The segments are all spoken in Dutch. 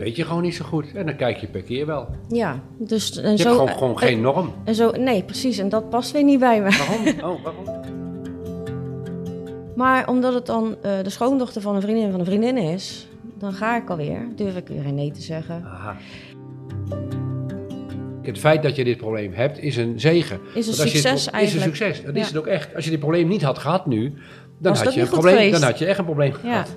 weet je gewoon niet zo goed. En dan kijk je per keer wel. Ja, dus en Je zo. hebt gewoon, gewoon geen norm. En zo, nee, precies. En dat past weer niet bij me. Waarom? Oh, waarom? Maar omdat het dan eh, de schoondochter van een vriendin van een vriendin is, dan ga ik alweer. Durf ik weer nee te zeggen. Aha. Het feit dat je dit probleem hebt, is een zegen. Is een succes eigenlijk. Is een succes. Dat is het ook echt. Als je dit probleem niet had gehad nu, dan, Was had je, een probleem, geweest? dan had je echt een probleem Ja. gehad.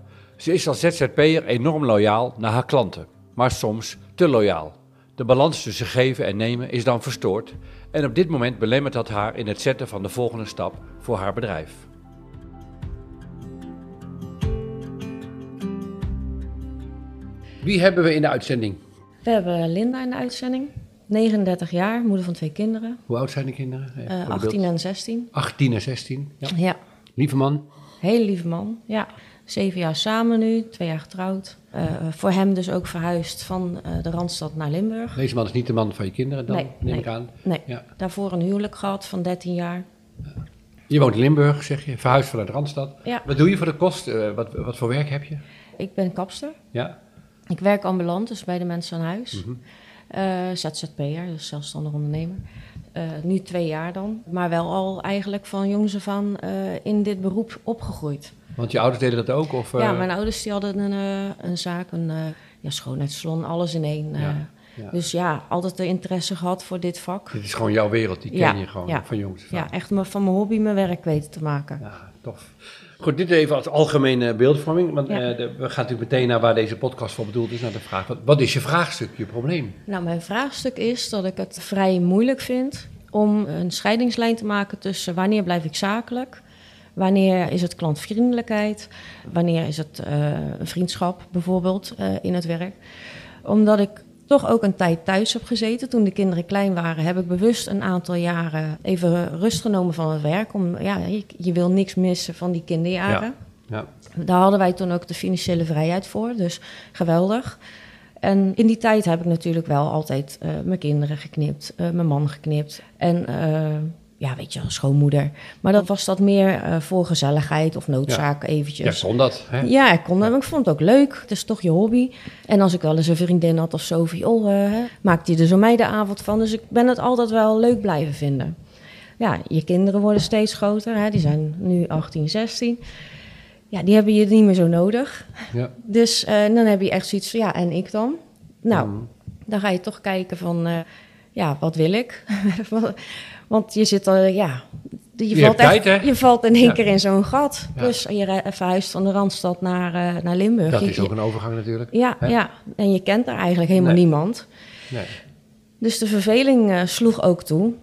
Ze is als ZZP'er enorm loyaal naar haar klanten, maar soms te loyaal. De balans tussen geven en nemen is dan verstoord en op dit moment belemmert dat haar in het zetten van de volgende stap voor haar bedrijf. Wie hebben we in de uitzending? We hebben Linda in de uitzending. 39 jaar, moeder van twee kinderen. Hoe oud zijn de kinderen? Even eh, voor de 18 beeld. en 16. 18 en 16. Ja. Ja, Lieve man. hele lieve man. Ja, zeven jaar samen nu, twee jaar getrouwd. Eh, voor hem dus ook verhuisd van eh, de Randstad naar Limburg. Deze man is niet de man van je kinderen dan, Nee, neem nee. ik aan. Nee, Ja. daarvoor een huwelijk gehad van 13 jaar. Je woont in Limburg, zeg je. Verhuisd vanuit Randstad. Ja, Wat doe je voor de kost? Eh, wat, wat voor werk heb je? ik ben kapster. Ja? Ik werk ambulant, dus bij de mensen aan huis. Mhm. Eh, ZZP'er, dus zelfstandig ondernemer. Eh, nu twee jaar dan. Maar wel al eigenlijk van jongs af aan in dit beroep opgegroeid. Want je ouders deden dat ook? Of, eh, Ja, mijn ouders die hadden een, eh, een zaak, een uh, ja, schoonheidssalon, alles in één. eh. Ja, ja. Dus ja, altijd de interesse gehad voor dit vak. Dit is gewoon jouw wereld, die ken Ja, je gewoon ja. van aan. Ja, echt van mijn hobby mijn werk weten te maken. Ja, tof. Goed, dit even als algemene beeldvorming. Want eh, de- we gaan natuurlijk meteen naar waar deze podcast voor bedoeld is. Naar de vraag, wat, wat is je vraagstuk, je probleem? Nou, mijn vraagstuk is dat ik het vrij moeilijk vind om een scheidingslijn te maken tussen wanneer blijf ik zakelijk, wanneer is het klantvriendelijkheid, wanneer is het eh, een vriendschap bijvoorbeeld eh, in het werk. Omdat ik toch ook een tijd thuis heb gezeten. Toen de kinderen klein waren, heb ik bewust een aantal jaren even rust genomen van het werk. Om, ja, je, je wil niks missen van die kinderjaren. Ja. Daar hadden wij toen ook de financiële vrijheid voor, dus geweldig. En in die tijd heb ik natuurlijk wel altijd eh, mijn kinderen geknipt, mijn man geknipt. En ja, weet je, als schoonmoeder. Maar dat was dat meer eh, voor gezelligheid of noodzaak Ja, eventjes. kon dat. Hè? Ja, ik kon dat, maar ik vond het ook leuk. Het is toch je hobby. En als ik wel eens een vriendin had of zo, van, joh, eh, maakte hij er zo mij de avond van. Dus ik ben het altijd wel leuk blijven vinden. Ja, je kinderen worden steeds groter. Hè? Die zijn nu 18, 16. Ja, die hebben je niet meer zo nodig. Ja. Dus eh, dan heb je echt zoiets van, ja, en ik dan? Nou, Mm. dan ga je toch kijken van, ja, wat wil ik? Want je zit al, ja... Je, Je valt, echt, tijd, je valt in één Ja. keer in zo'n gat. Ja. Dus je verhuist van de Randstad naar, eh, naar Limburg. Dat Je- is ook een overgang natuurlijk. ja, Hè? ja, en je kent daar eigenlijk helemaal Nee. niemand. Nee. Dus de verveling eh, sloeg ook toe.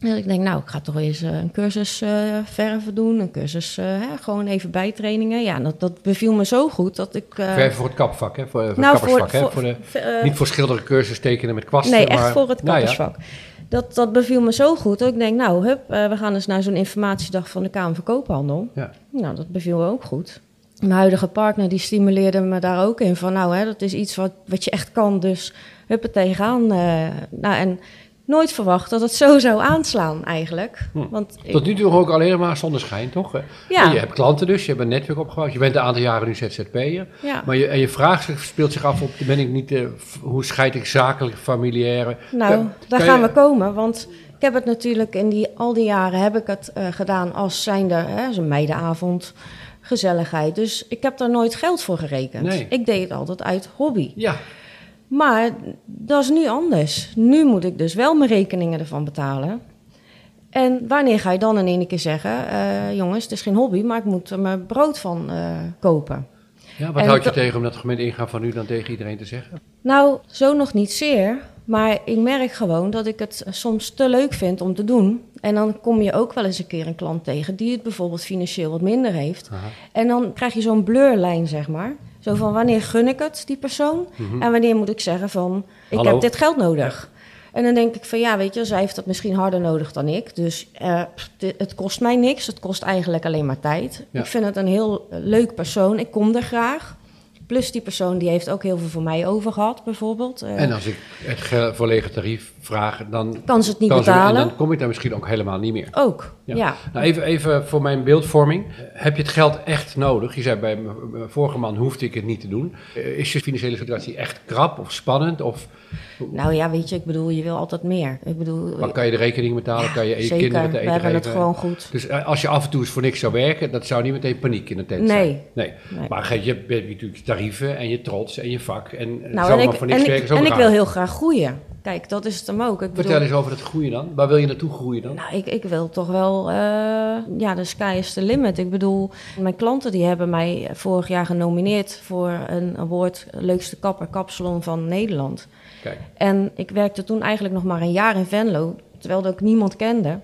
Dus ik denk, nou, ik ga toch eens eh, een cursus verven doen. Een cursus, hè, gewoon even bijtrainingen. Ja, dat, dat beviel me zo goed dat ik... Verven voor het kapvak, hè? Voor, voor nou, het kappersvak, hè? Voor de, niet voor schilderen cursus tekenen met kwasten, Nee, echt maar- voor het Nou kappersvak. Dat, dat beviel me zo goed dat ik denk, nou, hup, eh, we gaan eens naar zo'n informatiedag van de Kamer van Koophandel. Ja. Nou, dat beviel me ook goed. Mijn huidige partner die stimuleerde me daar ook in van, nou, hè, dat is iets wat, wat je echt kan, dus hup het tegenaan. eh, nou, en nooit verwacht dat het zo zou aanslaan eigenlijk. Hm. Want ik- Tot nu toe ook alleen maar zonneschijn, toch? Ja. En Je hebt klanten dus, je hebt een netwerk opgebouwd. Je bent een aantal jaren nu ZZP'er. ja, Maar je, en je vraag speelt zich af op, ben ik niet, eh, hoe scheid ik zakelijk, familiaire? nou, Kan- daar kan gaan je- we komen, want ik heb het natuurlijk in die, al die jaren heb ik het eh, gedaan als zijnde, hè, zo'n meidenavond, gezelligheid. Dus ik heb daar nooit geld voor gerekend. Nee. Ik deed het altijd uit hobby. Ja, Maar dat is nu anders. Nu moet ik dus wel mijn rekeningen ervan betalen. En wanneer ga je dan in één keer zeggen: eh, jongens, het is geen hobby, maar ik moet er mijn brood van eh, kopen? ja wat En houd je tegen om dat gemeente ingaan van nu dan tegen iedereen te zeggen? Nou, zo nog niet zeer. Maar ik merk gewoon dat ik het soms te leuk vind om te doen. En dan kom je ook wel eens een keer een klant tegen die het bijvoorbeeld financieel wat minder heeft. En dan krijg je zo'n blurlijn, zeg maar. Zo van wanneer gun ik het, die persoon? En wanneer moet ik zeggen van ik Hallo? heb dit geld nodig. En dan denk ik van ja, weet je, zij heeft dat misschien harder nodig dan ik. Dus eh, het kost mij niks. Het kost eigenlijk alleen maar tijd. Ja. Ik vind het een heel eh, leuk persoon. Ik kom er graag. Plus die persoon die heeft ook heel veel voor mij over gehad, bijvoorbeeld. Eh, En als ik het ge- volledige tarief vraag, dan kan ze het niet betalen? en dan kom ik daar misschien ook helemaal niet meer. Ook, Ja. ja. Nou, even, even voor mijn beeldvorming. Heb je het geld echt nodig? Je zei bij mijn vorige man hoefde ik het niet te doen. Eh, Is je financiële situatie echt krap of spannend? Of Nou ja, weet je, ik bedoel, je wil altijd meer. Ik bedoel, maar kan je de rekening betalen? kan je zeker, kinderen te we eten hebben het gewoon goed. Dus eh, als je af en toe eens voor niks zou werken, dat zou niet meteen paniek in de tent zijn. Nee. nee. Nee. Maar je hebt natuurlijk tarieven en je trots en je vak. En eh, Nou, zomaar en ik, voor niks en werken en ik wil heel graag groeien. Kijk, dat is het hem ook. Ik bedoel, Vertel eens over dat groeien dan. Waar wil je naartoe groeien dan? Nou, ik, ik wil toch wel, eh, ja, de sky is the limit. Ik bedoel, mijn klanten die hebben mij vorig jaar genomineerd voor een award leukste kapper kapsalon van Nederland. Kijk. En ik werkte toen eigenlijk nog maar een jaar in Venlo, terwijl ik ook niemand kende.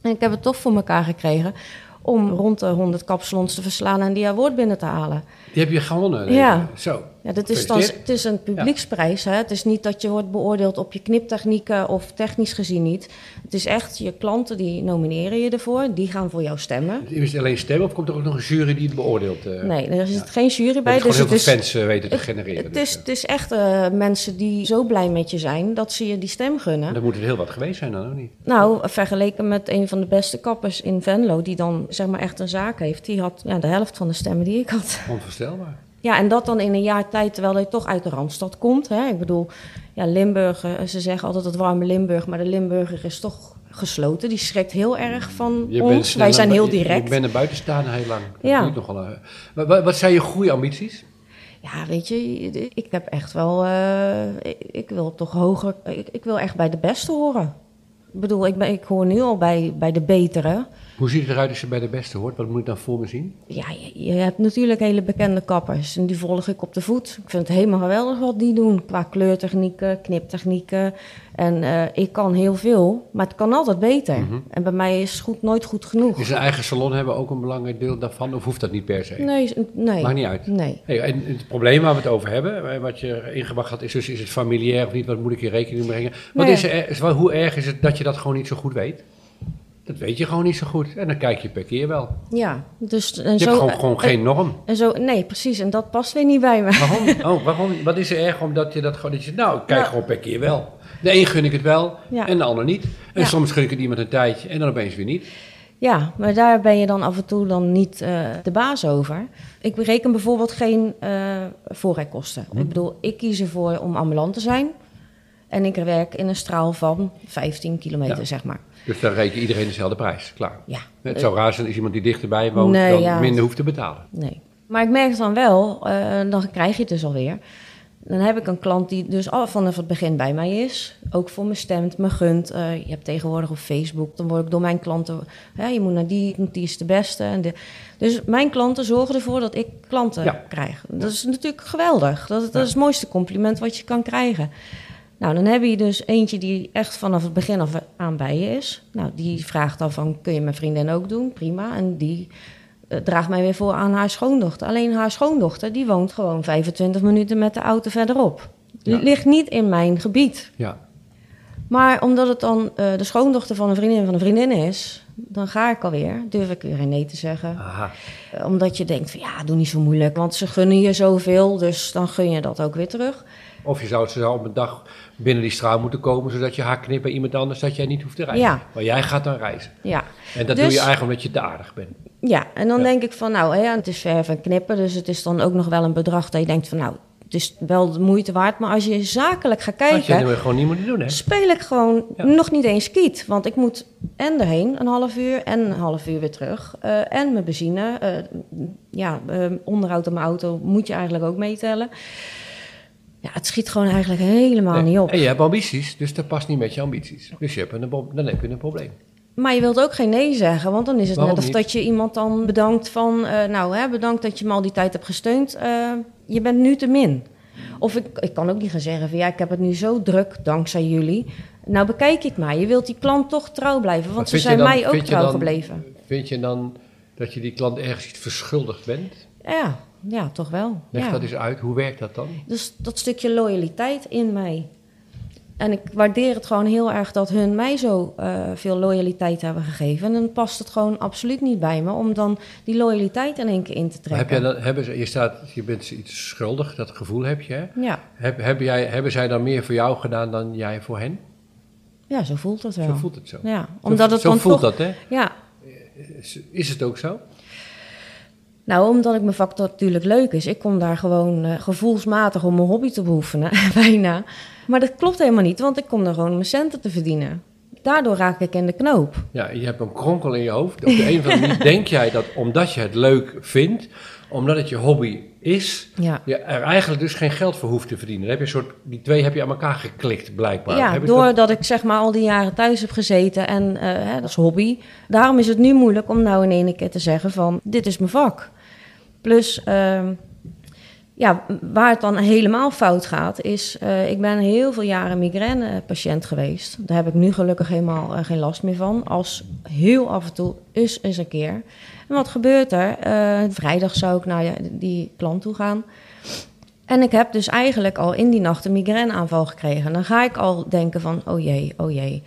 En ik heb het toch voor elkaar gekregen om rond de 100 kapsalons te verslaan en die award binnen te halen. Die heb je gewonnen. Ja. Zo. Ja, dat is dan, het is een publieksprijs. Hè? Het is niet dat je wordt beoordeeld op je kniptechnieken of technisch gezien niet. Het is echt je klanten die nomineren je ervoor. Die gaan voor jou stemmen. Is het alleen stemmen of komt er ook nog een jury die het beoordeelt? eh? Nee, er is geen jury bij. Dus gewoon het heel is, fans eh, weten te het, genereren. het, dus, is, eh. het is echt mensen die zo blij met je zijn dat ze je die stem gunnen. Dan moet het heel wat geweest zijn dan, ook niet? Nou, vergeleken met een van de beste kappers in Venlo, die dan zeg maar echt een zaak heeft, die had ja, de helft van de stemmen die ik had. Onvoorstelbaar. Ja, en dat dan in een jaar tijd, terwijl je toch uit de Randstad komt. Hè? Ik bedoel, ja, Limburg, eh, ze zeggen altijd het warme Limburg, maar de Limburger is toch gesloten. Die schrikt heel erg van Je ons. Wij zijn heel direct. Ik ben er buitenstaander heel lang. Ja. nogal. Maar wat, wat zijn je groeiambities? Ja, weet je, ik heb echt wel, eh, ik, ik wil toch hoger, ik, ik wil echt bij de beste horen. Ik bedoel, ik, ben, ik hoor nu al bij, bij de betere. Hoe ziet het eruit als je bij de beste hoort? Wat moet ik dan voor me zien? Ja, je, je hebt natuurlijk hele bekende kappers en die volg ik op de voet. Ik vind het helemaal geweldig wat die doen qua kleurtechnieken, kniptechnieken. En eh, ik kan heel veel, maar het kan altijd beter. En bij mij is goed nooit goed genoeg. Is een eigen salon hebben ook een belangrijk deel daarvan? Of hoeft dat niet per se? Nee, nee. Maakt niet uit. Nee. Hey, en het probleem waar we het over hebben, eh, wat je ingebracht had, is dus is het familiair of niet? Wat moet ik in rekening brengen? Wat Nee. is er, hoe erg is het dat je dat gewoon niet zo goed weet? Dat weet je gewoon niet zo goed. En dan kijk je per keer wel. Ja, dus en Je zo. hebt gewoon, gewoon geen norm. En zo, nee, precies. En dat past weer niet bij me. Waarom? Oh, waarom? Wat is er erg omdat je dat gewoon... Dat je, nou, ik kijk gewoon per keer wel. De een gun ik het wel Ja. en de ander niet. En Ja. soms gun ik het iemand een tijdje en dan opeens weer niet. Ja, maar daar ben je dan af en toe dan niet eh, de baas over. Ik bereken bijvoorbeeld geen eh voorrijkosten. Hm. Ik bedoel, ik kies ervoor om ambulant te zijn. En ik werk in een straal van 15 kilometer, zeg maar. Dus dan reken iedereen dezelfde prijs. Klaar. Ja, Het zou raar zijn als iemand die dichterbij woont Nee, dan ja. minder hoeft te betalen. nee. Maar ik merk dan wel, eh, dan krijg je het dus alweer. Dan heb ik een klant die dus al vanaf het begin bij mij is. Ook voor me stemt, me gunt. Eh, je hebt tegenwoordig op Facebook, dan word ik door mijn klanten... Hè, je moet naar die, die is de beste. En de, dus mijn klanten zorgen ervoor dat ik klanten Ja. krijg. Dat is natuurlijk geweldig. Dat, dat Ja. is het mooiste compliment wat je kan krijgen. Nou, dan heb je dus eentje die echt vanaf het begin af aan bij je is. Nou, die vraagt dan van, kun je mijn vriendin ook doen? Prima. En die eh, draagt mij weer voor aan haar schoondochter. Alleen haar schoondochter, die woont gewoon 25 minuten met de auto verderop. Ja. Ligt niet in mijn gebied. Ja. Maar omdat het dan eh, de schoondochter van een vriendin van een vriendin is, dan ga ik alweer. Durf ik weer nee te zeggen. Aha. Omdat je denkt van ja, doe niet zo moeilijk, want ze gunnen je zoveel, dus dan gun je dat ook weer terug. Of je zou, ze zou op een dag binnen die straal moeten komen, zodat je haar knipt bij iemand anders, dat jij niet hoeft te reizen. Ja. Maar jij gaat dan reizen. Ja, En dat Dus- doe je eigenlijk omdat je te aardig bent. ja. en dan Ja. denk ik van nou, hè, het is verven en knippen, dus het is dan ook nog wel een bedrag dat je denkt van nou, het is wel de moeite waard. Maar als je zakelijk gaat je kijken, dat gewoon niet moeten doen, hè? speel ik gewoon Ja. nog niet eens kiet. Want ik moet en erheen een half uur en een half uur weer terug. Eh, en mijn benzine. eh, ja, eh, onderhoud aan mijn auto moet je eigenlijk ook meetellen. Ja, het schiet gewoon eigenlijk helemaal Nee. niet op. En je hebt ambities, dus dat past niet met je ambities. Dus je hebt een, dan heb je een probleem. Maar je wilt ook geen nee zeggen, want dan is het Waarom net of niet? dat je iemand dan bedankt van... eh, nou, hè, bedankt dat je me al die tijd hebt gesteund. eh, je bent nu te min. Of ik, ik kan ook niet gaan zeggen van ja, ik heb het nu zo druk dankzij jullie. Nou bekijk ik maar. Je wilt die klant toch trouw blijven, want ze zijn dan- mij ook trouw dan- gebleven. Vind je dan dat je die klant ergens iets verschuldigd bent? Ja, ja, toch wel. Leg ja. dat eens uit. Hoe werkt dat dan? Dus dat stukje loyaliteit in mij. En ik waardeer het gewoon heel erg dat hun mij zo eh, veel loyaliteit hebben gegeven. En dan past het gewoon absoluut niet bij me om dan die loyaliteit in één keer in te Maar heb trekken. jij dan, hebben ze, je, staat, je bent iets schuldig, dat gevoel heb je. Hè? Ja. Heb, heb jij, hebben zij dan meer voor jou gedaan dan jij voor hen? ja, zo voelt het wel. Zo voelt het zo. Ja, Zo- omdat het zo voelt toch... dat, hè? Ja, Is, is het ook zo? Nou, omdat ik mijn vak natuurlijk leuk is. Ik kom daar gewoon eh, gevoelsmatig om mijn hobby te beoefenen, bijna. Maar dat klopt helemaal niet, want ik kom daar gewoon mijn centen te verdienen. Daardoor raak ik in de knoop. Ja, je hebt een kronkel in je hoofd. Op de een of andere manier denk jij dat omdat je het leuk vindt, omdat het je hobby is, Ja. je er eigenlijk dus geen geld voor hoeft te verdienen. Dan heb je een soort, die twee heb je aan elkaar geklikt, blijkbaar. Ja, Heb ik dat- doordat ik zeg maar al die jaren thuis heb gezeten en eh, hè, dat is hobby. Daarom is het nu moeilijk om nou in één keer te zeggen van dit is mijn vak. Plus, ehm, ja, waar het dan helemaal fout gaat is, eh, ik ben heel veel jaren migraine-patiënt geweest. Daar heb ik nu gelukkig helemaal eh, geen last meer van. Als heel af en toe is eens een keer. En wat gebeurt er? Eh, vrijdag zou ik naar die klant toe gaan. En ik heb dus eigenlijk al in die nacht een migraineaanval gekregen. Dan ga ik al denken van, oh jee, oh jee.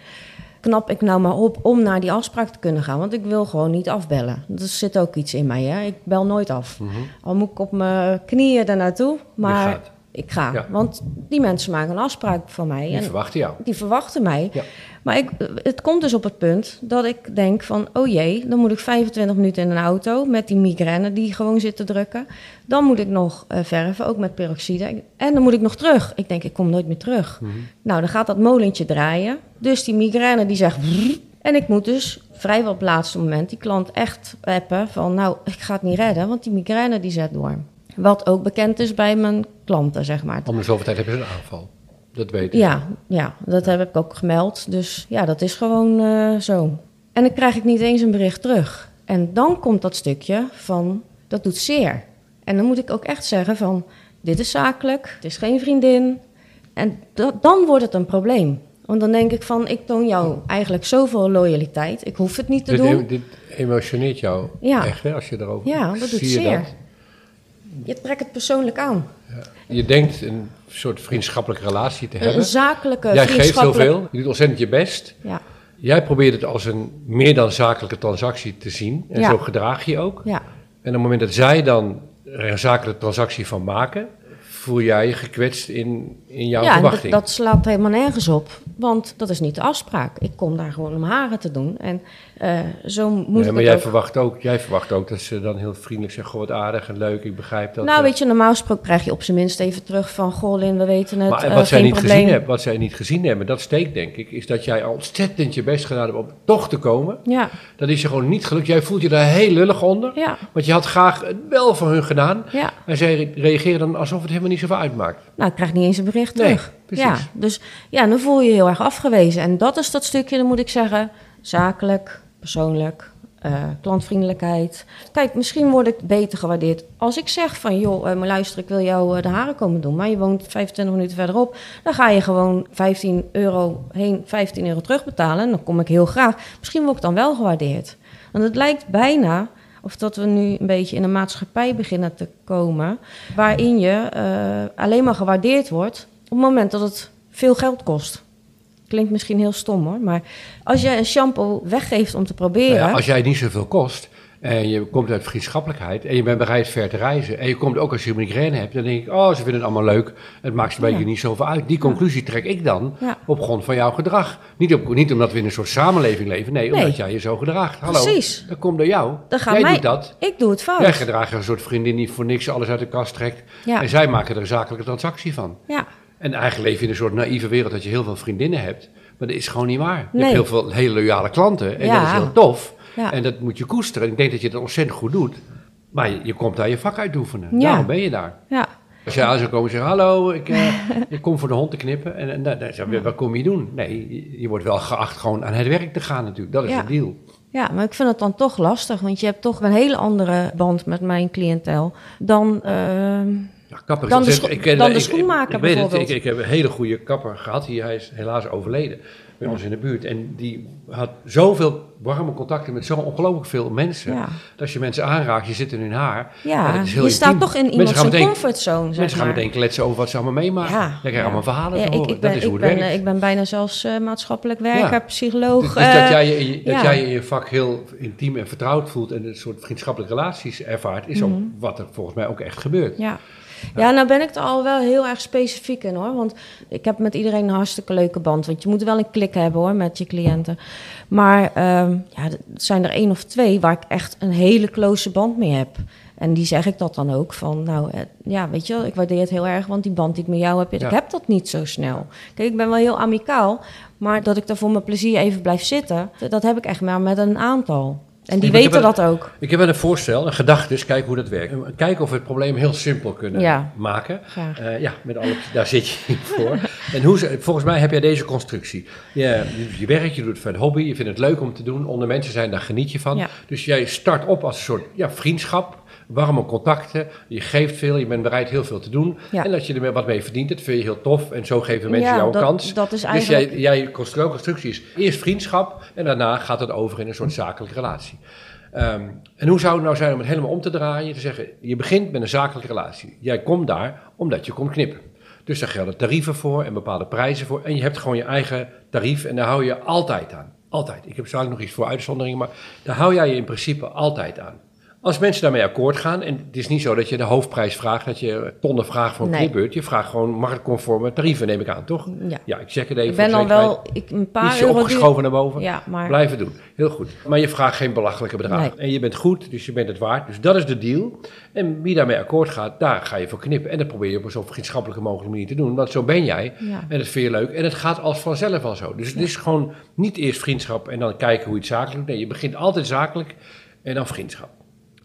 Knap ik nou maar op om naar die afspraak te kunnen gaan? Want ik wil gewoon niet afbellen. Er zit ook iets in mij, hè. Ik bel nooit af. Mhm. Al moet ik op mijn knieën daar naartoe, maar. Ik ga. Ja. Want die mensen maken een afspraak van mij. Die en verwachten jou. die verwachten mij. Ja. Maar ik, het komt dus op het punt dat ik denk van... oh jee, dan moet ik 25 minuten in een auto... met die migraine die gewoon zit te drukken. Dan moet ik nog eh, verven, ook met peroxide. En dan moet ik nog terug. Ik denk, ik kom nooit meer terug. Mhm. Nou, dan gaat dat molentje draaien. Dus die migraine die zegt... En ik moet dus vrijwel op het laatste moment die klant echt appen van... nou, ik ga het niet redden, want die migraine die zet door. Wat ook bekend is bij mijn klanten, zeg maar. Om de zoveel tijd hebben ze een aanval. Dat weet ik. Ja, ja, dat heb ik ook gemeld. Dus ja, dat is gewoon eh, zo. En dan krijg ik niet eens een bericht terug. En dan komt dat stukje van, dat doet zeer. En dan moet ik ook echt zeggen van, dit is zakelijk, het is geen vriendin. En dat, dan wordt het een probleem. Want dan denk ik van, ik toon jou eigenlijk zoveel loyaliteit. Ik hoef het niet te Dit, doen. dit emotioneert jou Ja. echt, hè, als je erover... Ja, dat doet je zeer. dat? Je trekt het persoonlijk aan. Je denkt een soort vriendschappelijke relatie te Een hebben. zakelijke, Jij geeft vriendschappelijke... zoveel, je doet ontzettend je best. Ja, Jij probeert het als een meer dan zakelijke transactie te zien. En Ja. zo gedraag je ook. ja, En op het moment dat zij dan er een zakelijke transactie van maken, voel jij je gekwetst in, in jouw ja, en dat, verwachting. dat slaat helemaal nergens op. Want dat is niet de afspraak. Ik kom daar gewoon om haren te doen. En eh, zo moet Nee, ik maar jij ook. verwacht, ook, jij verwacht ook dat ze dan heel vriendelijk zeggen: Goh, wat aardig en leuk, ik begrijp dat. nou, eh, weet je, normaal gesproken krijg je op zijn minst even terug van... Goh, Lin, we weten het, maar eh, wat, zij geen niet probleem. gezien hebben, wat zij niet gezien hebben, dat steekt denk ik, is dat jij al ontzettend je best gedaan hebt om toch te komen. Ja, Dat is je gewoon niet gelukt. Jij voelt je daar heel lullig onder. ja, Want je had graag het wel voor hun gedaan. ja. En zij reageren dan alsof het helemaal niet zoveel uitmaakt. Nou, ik krijg niet eens een bericht Nee, terug. Precies. Ja, dus ja, dan voel je je heel erg afgewezen. En dat is dat stukje, dan moet ik zeggen, zakelijk, persoonlijk, eh, klantvriendelijkheid. Kijk, misschien word ik beter gewaardeerd als ik zeg van... joh, eh, maar luister, ik wil jou eh, de haren komen doen... maar je woont 25 minuten verderop. Dan ga je gewoon 15 euro heen, 15 euro terugbetalen... en dan kom ik heel graag. Misschien word ik dan wel gewaardeerd. Want het lijkt bijna of dat we nu een beetje in een maatschappij beginnen te komen... waarin je alleen maar gewaardeerd wordt het moment dat het veel geld kost. Klinkt misschien heel stom hoor, maar als je een shampoo weggeeft om te proberen... Nou ja, als jij niet zoveel kost en je komt uit vriendschappelijkheid en je bent bereid ver te reizen en je komt ook als je migraine hebt, dan denk ik, oh, ze vinden het allemaal leuk. Het maakt ze bij Ja. je niet zoveel uit. Die conclusie trek ik dan Ja. op grond van jouw gedrag. Niet, op, niet omdat we in een soort samenleving leven, nee, Nee. omdat jij je zo gedraagt. Hallo, Precies. dat komt door jou. Dan jij mij- doet dat. Ik doe het fout. Jij gedraagt een soort vriendin die voor niks alles uit de kast trekt. En zij maken er een zakelijke transactie van. Ja, En eigenlijk leef je in een soort naïeve wereld dat je heel veel vriendinnen hebt. Maar dat is gewoon niet waar. Je Nee. hebt heel veel hele loyale klanten. En Ja. dat is heel tof. Ja. En dat moet je koesteren. Ik denk dat je dat ontzettend goed doet. Maar je, je komt daar je vak uitoefenen. Ja. Daarom ben je daar. ja, Als jij aan zou komen en zeggen, hallo, ik, eh, ik kom voor de hond te knippen. En, en dan- dan zeg je, wat kom je doen? Nee, je, je wordt wel geacht gewoon aan het werk te gaan natuurlijk. Dat is Ja. de deal. ja, maar ik vind het dan toch lastig, want je hebt toch een hele andere band met mijn cliëntel dan... ehm, Ja, kapper Dan de ik ken- dan de ik- schoenmaker ik, weet het, bijvoorbeeld. ik, ik heb een hele goede kapper gehad hier. Hij is helaas overleden. bij ons in de buurt. En die had zoveel warme contacten met zo ongelooflijk veel mensen. Ja. Dat als je mensen aanraakt, je zit in hun haar. Ja, dat is heel je staat toch in iemands gaan comfortzone, Mensen gaan maar. meteen kletsen over wat ze allemaal meemaken. Ja, Dan krijg je ja. allemaal verhalen Ja, te ik, horen. ik, ben, dat is hoe het ben, werkt. ik ben bijna zelfs eh, maatschappelijk werker, psycholoog. Dus, dus eh, dat, jij, je dat jij in je vak heel intiem en vertrouwd voelt en een soort vriendschappelijke relaties ervaart, is ook Mhm. wat er volgens mij ook echt gebeurt. Ja. Ja, nou ben ik er al wel heel erg specifiek in hoor. Want ik heb met iedereen een hartstikke leuke band. Want je moet wel een klik hebben hoor met je cliënten. Maar ehm, ja, het zijn er één of twee waar ik echt een hele close band mee heb. En die zeg ik dat dan ook van, nou eh, ja, weet je wel, ik waardeer het heel erg, want die band die ik met jou heb, Ja. ik heb dat niet zo snel. Kijk, ik ben wel heel amicaal, maar dat ik daar voor mijn plezier even blijf zitten, dat heb ik echt maar met een aantal. En die Ik heb weten een- dat ook. Ik heb wel een voorstel, een gedachte, dus kijken hoe dat werkt. En Kijken of we het probleem heel simpel kunnen Ja. maken. Eh, ja, met alle, daar zit je voor. en hoe, volgens mij heb jij deze constructie. Je, je, je werkt, je doet het voor een hobby, je vindt het leuk om te doen. Onder mensen zijn, daar geniet je van. Ja. Dus jij start op als een soort ja, vriendschap, warme contacten. Je geeft veel, je bent bereid heel veel te doen. Ja. En dat je er wat mee verdient, dat vind je heel tof. En zo geven mensen Ja, jou een dat- kans. dat is Dus jij, jij constru- constructie is eerst vriendschap en daarna gaat het over in een soort zakelijke relatie. Ehm, en hoe zou het nou zijn om het helemaal om te draaien? Te zeggen, je begint met een zakelijke relatie. Jij komt daar omdat je komt knippen. Dus daar gelden tarieven voor en bepaalde prijzen voor. En je hebt gewoon je eigen tarief en daar hou je altijd aan. Altijd. Ik heb zo nog iets voor uitzonderingen, maar daar hou jij je in principe altijd aan. Als mensen daarmee akkoord gaan, en het is niet zo dat je de hoofdprijs vraagt, dat je tonnen vraagt voor een Nee. knipbeurt. Je vraagt gewoon marktconforme tarieven, neem ik aan, toch? Ja. Ja, ik check het even. Ik ben zekerheid. wel ik, een paar Ietsje euro duur- opgeschoven naar boven. Ja, maar Blijven doen. Heel goed. Maar je vraagt geen belachelijke bedragen. Nee. En je bent goed, dus je bent het waard. Dus dat is de deal. En wie daarmee akkoord gaat, daar ga je voor knippen. En dat probeer je op een zo vriendschappelijke mogelijke manier te doen. Want zo ben jij. Ja. En dat vind je leuk. En het gaat als vanzelf al zo. Dus het is gewoon niet eerst vriendschap en dan kijken hoe je het zakelijk doet. Nee, je begint altijd zakelijk en dan vriendschap.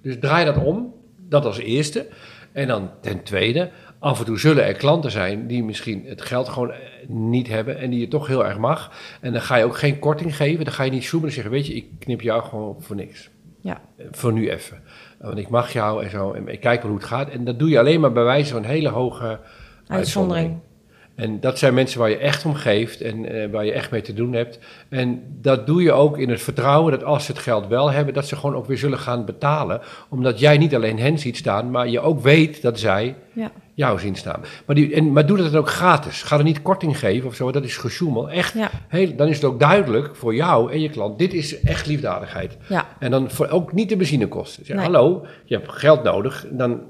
Dus draai dat om. Dat als eerste. En dan ten tweede, af en toe zullen er klanten zijn die misschien het geld gewoon eh, niet hebben en die je toch heel erg mag. En dan ga je ook geen korting geven. Dan ga je niet zoemen en zeggen, weet je, ik knip jou gewoon voor niks. ja, Eh, Voor nu even. Want ik mag jou en zo. En ik kijk wel hoe het gaat. En dat doe je alleen maar bij wijze van een hele hoge uitzondering. uitzondering. En dat zijn mensen waar je echt om geeft en eh, waar je echt mee te doen hebt. En dat doe je ook in het vertrouwen dat als ze het geld wel hebben, dat ze gewoon ook weer zullen gaan betalen. Omdat jij niet alleen hen ziet staan, maar je ook weet dat zij Ja. Jou zien staan. Maar, die, en, maar doe dat dan ook gratis. Ga er niet korting geven of zo, dat is gesjoemel. Echt, Ja. heel, dan is het ook duidelijk voor jou en je klant, dit is echt liefdadigheid. Ja. En dan voor, ook niet de benzinekosten. Zeg, Nee. hallo, je hebt geld nodig. Dan,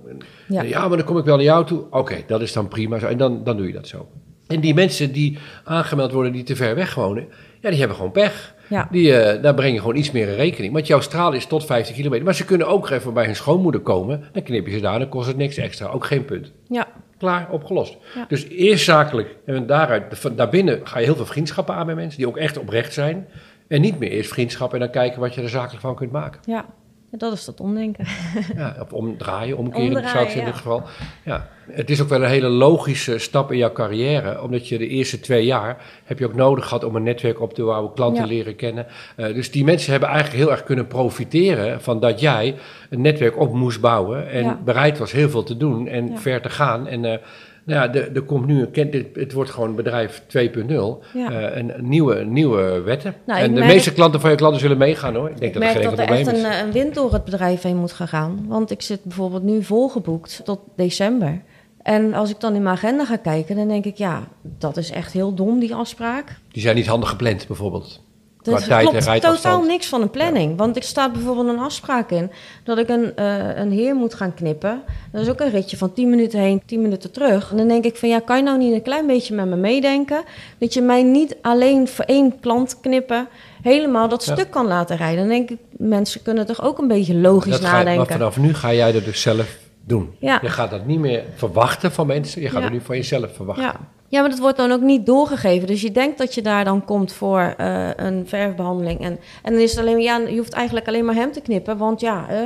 Ja. ja. maar dan kom ik wel naar jou toe. Oké, dat is dan prima. zo. En dan, dan doe je dat zo. En die mensen die aangemeld worden die te ver weg wonen, ja, die hebben gewoon pech. Ja. Die, eh, daar breng je gewoon iets meer in rekening. Want jouw straal is tot 15 kilometer. Maar ze kunnen ook even bij hun schoonmoeder komen. Dan knip je ze daar, dan kost het niks extra. Ook geen punt. Ja. Klaar, opgelost. Ja. Dus eerst zakelijk. En daaruit, van daarbinnen ga je heel veel vriendschappen aan met mensen. Die ook echt oprecht zijn. En niet meer eerst vriendschap en dan kijken wat je er zakelijk van kunt maken. ja. Ja, dat is dat omdenken. Ja, of omdraaien, omkeren Omdraaien, zou ik zeggen in ja. dit geval. Ja. Het is ook wel een hele logische stap in jouw carrière, omdat je de eerste twee jaar heb je ook nodig gehad om een netwerk op te bouwen, klanten Ja. leren kennen. Eh, dus die mensen hebben eigenlijk heel erg kunnen profiteren van dat jij een netwerk op moest bouwen en bereid was heel veel te doen en ver te gaan. En eh, nou ja, er er komt nu een kent, het, wordt gewoon bedrijf 2.0, Ja. eh, een, een nieuwe, nieuwe wetten. Nou, en de meeste klanten van je klanten zullen meegaan hoor. Ik denk Ik dat er merk geen dat er echt een, een wind door het bedrijf heen moet gaan gaan. Want ik zit bijvoorbeeld nu volgeboekt tot december. En als ik dan in mijn agenda ga kijken, dan denk ik, ja, dat is echt heel dom, die afspraak. Die zijn niet handig gepland bijvoorbeeld. En klopt totaal niks van een planning. Want er staat bijvoorbeeld een afspraak in dat ik een, eh, een heer moet gaan knippen. Dat is ook een ritje van 10 minuten heen, 10 minuten terug. En dan denk ik van ja, kan je nou niet een klein beetje met me meedenken? Dat je mij niet alleen voor één klant knippen helemaal dat Ja. stuk kan laten rijden. Dan denk ik, mensen kunnen toch ook een beetje logisch Dat je- maar nadenken. vanaf nu ga jij dat dus zelf doen. Ja. Je gaat dat niet meer verwachten van mensen. Je gaat het nu van jezelf verwachten. Ja. maar dat wordt dan ook niet doorgegeven. Dus je denkt dat je daar dan komt voor eh, een verfbehandeling. En, en dan is het alleen maar, ja, je hoeft eigenlijk alleen maar hem te knippen. Want ja, eh,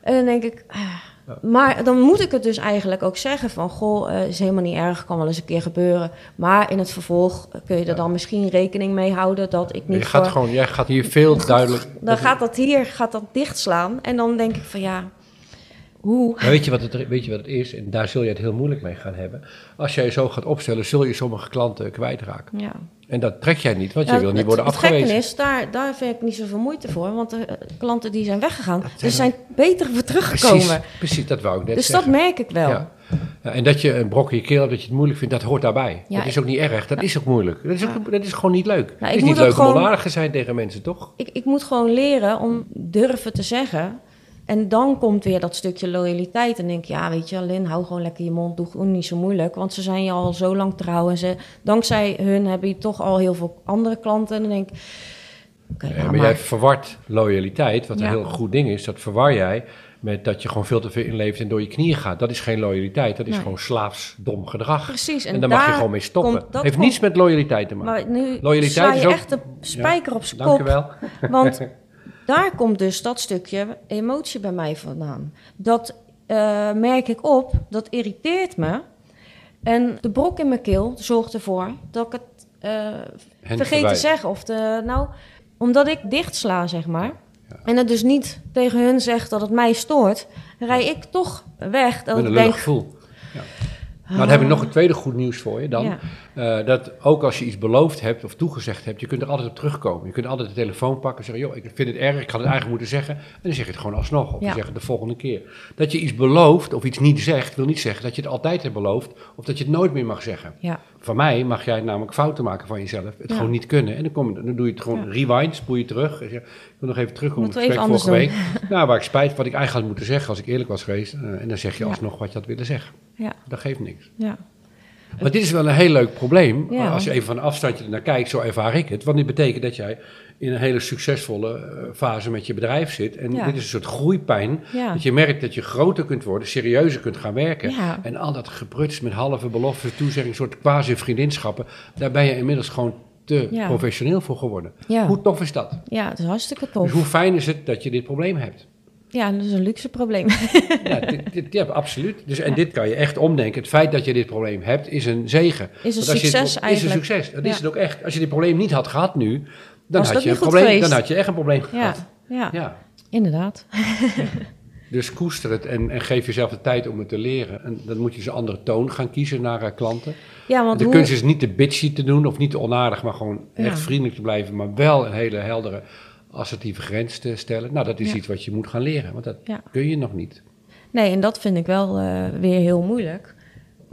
en dan denk ik. ah. Maar dan moet ik het dus eigenlijk ook zeggen van... goh, eh, is helemaal niet erg, kan wel eens een keer gebeuren. Maar in het vervolg kun je er dan misschien rekening mee houden... dat ik niet je gaat voor- gewoon, jij gaat hier veel duidelijk... Dan gaat dat hier gaat dat dichtslaan. En dan denk ik van ja, hoe? Maar weet je, wat het, weet je wat het is? En daar zul je het heel moeilijk mee gaan hebben. Als jij je zo gaat opstellen, zul je sommige klanten kwijtraken. Ja, En dat trek jij niet, want je wil niet het- worden het afgewezen. gekke is, daar, daar vind ik niet zoveel moeite voor. Want de eh, klanten die zijn weggegaan, er zijn beter voor teruggekomen. Precies, precies, dat wou ik net Dus dat merk ik wel. Ja. Ja, en dat je een brok in je keel hebt, dat je het moeilijk vindt, dat hoort daarbij. Ja, dat is ook niet erg, dat is ook moeilijk. Dat is, ook, dat is gewoon niet leuk. ik het is niet leuk om gewoon- onaardig te zijn tegen mensen, toch? Ik, ik moet gewoon leren om durven te zeggen. En dan komt weer dat stukje loyaliteit. En denk ik, ja, weet je, Lin, hou gewoon lekker je mond. Doe gewoon niet zo moeilijk. Want ze zijn je al zo lang trouw. En ze, dankzij hun heb je toch al heel veel andere klanten. En dan denk ik, oké, Ja, ja, maar, jij verwart loyaliteit, wat Ja. een heel goed ding is. Dat verwar jij met dat je gewoon veel te veel inleeft en door je knieën gaat. Dat is geen loyaliteit, dat is Nee. gewoon slaafs dom gedrag. Precies. En, daar mag je gewoon mee stoppen. komt- dat heeft komt- niets met loyaliteit te maken. Maar nu Loyaliteit je is ook- echt de spijker op zijn Dank je kop. wel. Want daar komt dus dat stukje emotie bij mij vandaan. Dat eh, merk ik op, dat irriteert me. En de brok in mijn keel zorgt ervoor dat ik het eh, vergeet te zeggen. Of de, nou, omdat ik dichtsla, zeg maar. En het dus niet tegen hun zeg dat het mij stoort, rij ik toch weg. Dat Met ik denk, gevoel. Ja. Nou, dan heb ik nog een tweede goed nieuws voor je dan. Ja. Eh, dat ook als je iets beloofd hebt of toegezegd hebt, je kunt er altijd op terugkomen. Je kunt altijd de telefoon pakken en zeggen, joh, ik vind het erg, ik had het eigenlijk moeten zeggen. En dan zeg je het gewoon alsnog, of Ja. je zegt het de volgende keer. Dat je iets belooft of iets niet zegt, wil niet zeggen dat je het altijd hebt beloofd of dat je het nooit meer mag zeggen. ja, Van mij mag jij namelijk fouten maken van jezelf, het gewoon niet kunnen. En dan, kom, dan doe je het gewoon rewind, spoel je terug. En zeg, ik wil nog even terugkomen op het gesprek vorige week. Nou, waar ik spijt wat ik eigenlijk had moeten zeggen als ik eerlijk was geweest. Eh, en dan zeg je alsnog wat je had willen zeggen. Ja, Dat geeft niks. ja. Maar dit is wel een heel leuk probleem. Ja. Als je even van een afstandje ernaar kijkt, zo ervaar ik het. Want dit betekent dat jij in een hele succesvolle eh, fase met je bedrijf zit. En Ja. dit is een soort groeipijn. Ja. Dat je merkt dat je groter kunt worden, serieuzer kunt gaan werken. En al dat gebruts met halve beloften, toezeggingen, soort quasi-vriendinschappen. Daar ben je inmiddels gewoon te professioneel voor geworden. Hoe tof is dat? ja, het is hartstikke Dus tof. hoe fijn is het dat je dit probleem hebt? Ja, dat is een luxe probleem. Ja, dit, dit, ja absoluut. Dus, en dit kan je echt omdenken. Het feit dat je dit probleem hebt, is een zegen. Is een het- succes eigenlijk. Is een succes. Dat is het ook echt. Als je dit probleem niet had gehad nu, dan, Was had je, een probleem, geweest? dan had je echt een probleem gehad. ja, Ja. inderdaad. Dus koester het en, en geef jezelf de tijd om het te leren. En dan moet je eens een andere toon gaan kiezen naar eh, klanten. Ja, want de hoe... kunst is niet te bitchy te doen of niet te onaardig, maar gewoon echt vriendelijk te blijven. Maar wel een hele heldere, assertieve grens te stellen. Nou, dat is Ja. iets wat je moet gaan leren, want dat Ja. kun je nog niet. Nee, en dat vind ik wel eh, weer heel moeilijk.